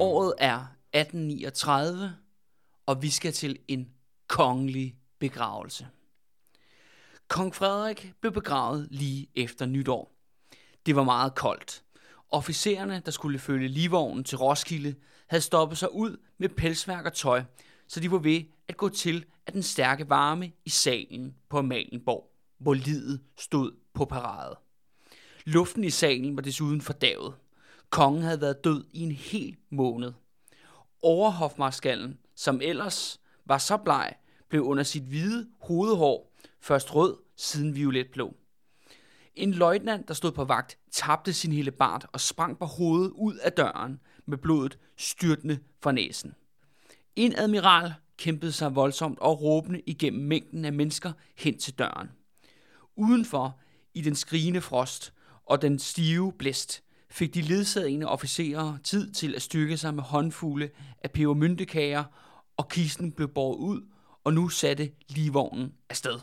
Året er 1839, og vi skal til en kongelig begravelse. Kong Frederik blev begravet lige efter nytår. Det var meget koldt. Officererne, der skulle følge livvognen til Roskilde, havde stoppet sig ud med pelsværk og tøj, så de var ved at gå til af den stærke varme i salen på Amalienborg, hvor livet stod på parade. Luften i salen var desuden fordavet. Kongen havde været død i en hel måned. Overhofmarskallen, som ellers var så bleg, blev under sit hvide hovedhår først rød, siden violetblå. En løjtnant, der stod på vagt, tabte sin hele bart og sprang på hovedet ud af døren med blodet styrtende fra næsen. En admiral kæmpede sig voldsomt og råbende igennem mængden af mennesker hen til døren. Udenfor, i den skrigende frost og den stive blæst, fik de ledsagende officerer tid til at styrke sig med håndfulde af pebermyntekager, og kisten blev båret ud, og nu satte livvognen afsted.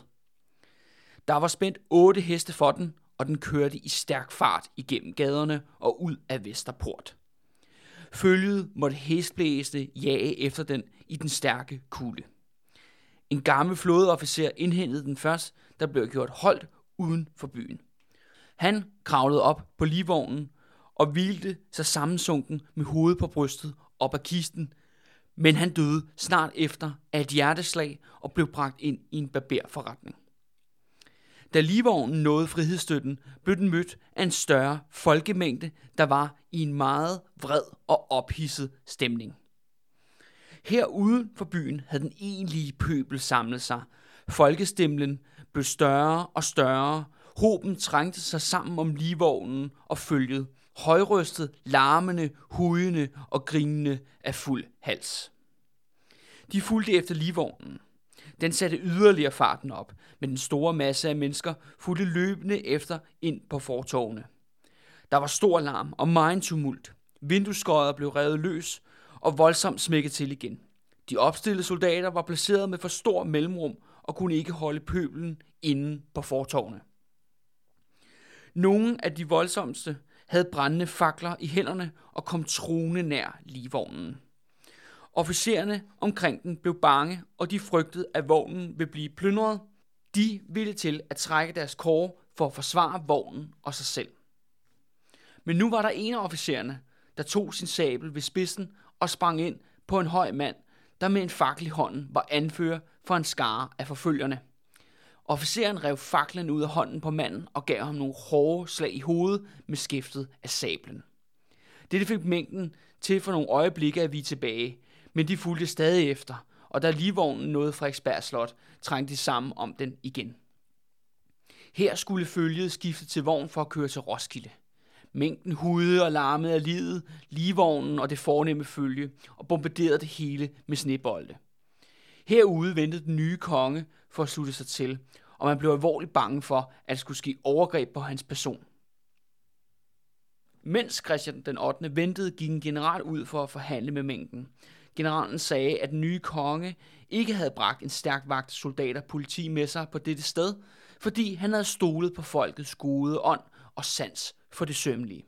Der var spændt otte heste for den, og den kørte i stærk fart igennem gaderne og ud af Vesterport. Følget måtte hestblæste jage efter den i den stærke kulde. En gammel flådeofficer indhentede den først, der blev gjort holdt uden for byen. Han kravlede op på livvognen og hvilte sig sammensunken med hovedet på brystet op ad kisten, men han døde snart efter af et hjerteslag og blev bragt ind i en barberforretning. Da livvognen nåede frihedsstøtten, blev den mødt af en større folkemængde, der var i en meget vred og ophidset stemning. Her uden for byen havde den egentlige pøbel samlet sig. Folkestemlen blev større og større. Hoben trængte sig sammen om livvognen og følget. Højrystet, larmende, hudende og grinende af fuld hals. De fulgte efter livvognen. Den satte yderligere farten op, men den store masse af mennesker fulgte løbende efter ind på fortovene. Der var stor larm og meget tumult. Vinduesskøjer blev revet løs og voldsomt smækket til igen. De opstillede soldater var placeret med for stor mellemrum og kunne ikke holde pøbelen inden på fortovene. Nogle af de voldsomste havde brændende fakler i hænderne og kom truende nær livvognen. Officererne omkring den blev bange, og de frygtede, at vognen ville blive plyndret. De ville til at trække deres kår for at forsvare vognen og sig selv. Men nu var der en af officererne, der tog sin sabel ved spidsen og sprang ind på en høj mand, der med en fakkel i hånden var anfører for en skare af forfølgerne. Officeren rev faklen ud af hånden på manden og gav ham nogle hårde slag i hovedet med skiftet af sablen. Dette fik mængden til for nogle øjeblikke at vi tilbage, men de fulgte stadig efter, og da livvognen nåede Frederiksberg Slot, trængte de sammen om den igen. Her skulle følget skifte til vogn for at køre til Roskilde. Mængden hudede og larmede af livet, livvognen og det fornemme følge, og bombarderede det hele med snebolde. Herude ventede den nye konge for at slutte sig til, og man blev alvorligt bange for, at der skulle ske overgreb på hans person. Mens Christian den 8. ventede, gik en general ud for at forhandle med mængden. Generalen sagde, at den nye konge ikke havde bragt en stærk vagt soldater politi med sig på dette sted, fordi han havde stolet på folkets gode ånd og sans for det sømmelige.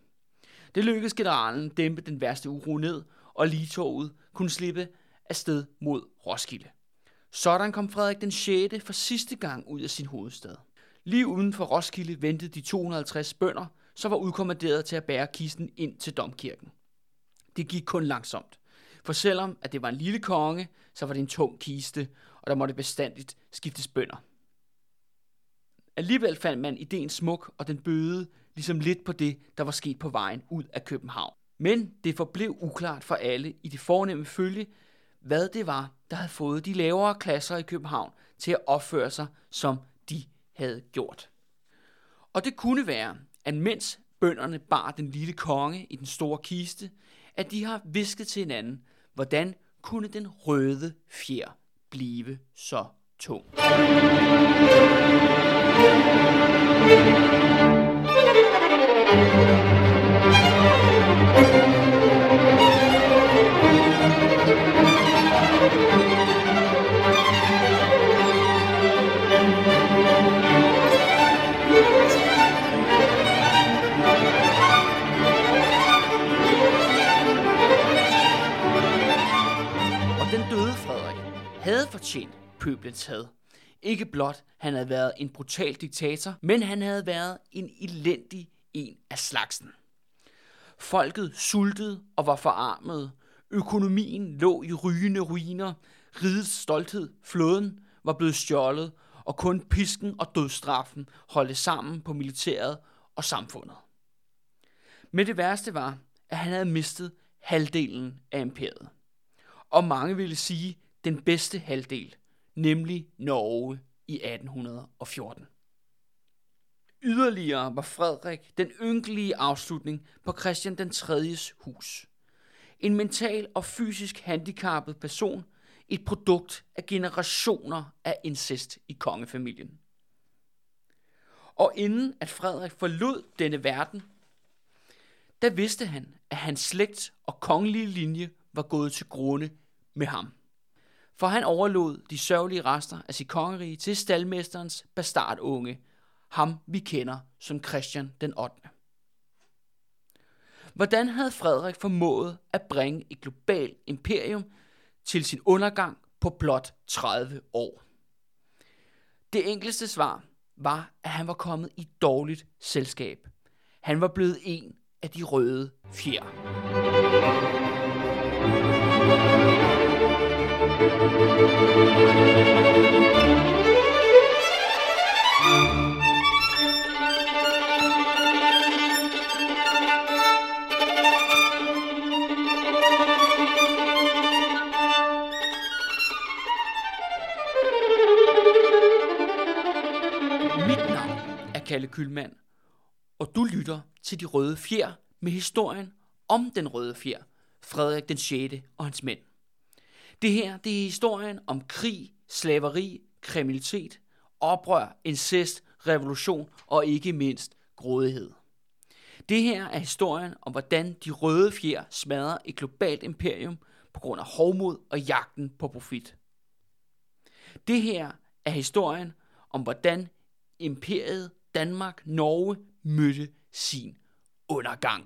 Det lykkedes generalen dæmpe den værste uro ned, og ligetoget kunne slippe afsted mod Roskilde. Sådan kom Frederik den 6. for sidste gang ud af sin hovedstad. Lige uden for Roskilde ventede de 250 bønder, som var udkommanderet til at bære kisten ind til domkirken. Det gik kun langsomt. For selvom at det var en lille konge, så var det en tung kiste, og der måtte bestandigt skiftes bønder. Alligevel fandt man ideen smuk, og den bøde ligesom lidt på det, der var sket på vejen ud af København. Men det forblev uklart for alle i det fornemme følge, hvad det var, der havde fået de lavere klasser i København til at opføre sig, som de havde gjort. Og det kunne være, at mens bønderne bar den lille konge i den store kiste, at de har visket til hinanden, hvordan kunne den røde fjer blive så tung. Musik Den døde Frederik havde fortjent pøblens had. Ikke blot han havde været en brutal diktator, men han havde været en elendig en af slagsen. Folket sultede og var forarmet. Økonomien lå i rygende ruiner. Rigets stolthed, flåden, var blevet stjålet, og kun pisken og dødstraffen holdte sammen på militæret og samfundet. Men det værste var, at han havde mistet halvdelen af imperiet. Og mange ville sige den bedste halvdel, nemlig Norge i 1814. Yderligere var Frederik den ynkelige afslutning på Christian den 3.s hus. En mental og fysisk handicappet person, et produkt af generationer af incest i kongefamilien. Og inden at Frederik forlod denne verden, der vidste han, at hans slægt og kongelige linje var gået til grunde med ham. For han overlod de sørgelige rester af sit kongerige til stalmesterens bastardunge, ham vi kender som Christian den 8. Hvordan havde Frederik formået at bringe et globalt imperium til sin undergang på blot 30 år? Det enkleste svar var, at han var kommet i dårligt selskab. Han var blevet en af de røde fjer. Mit Kalle Kylmand, og du lytter til De Røde Fjer med historien om den røde fjer, Frederik den 6. og hans mænd. Det her det er historien om krig, slaveri, kriminalitet, oprør, incest, revolution og ikke mindst grådighed. Det her er historien om, hvordan de røde fjer smadrer et globalt imperium på grund af hovmod og jagten på profit. Det her er historien om, hvordan imperiet Danmark-Norge mødte sin undergang.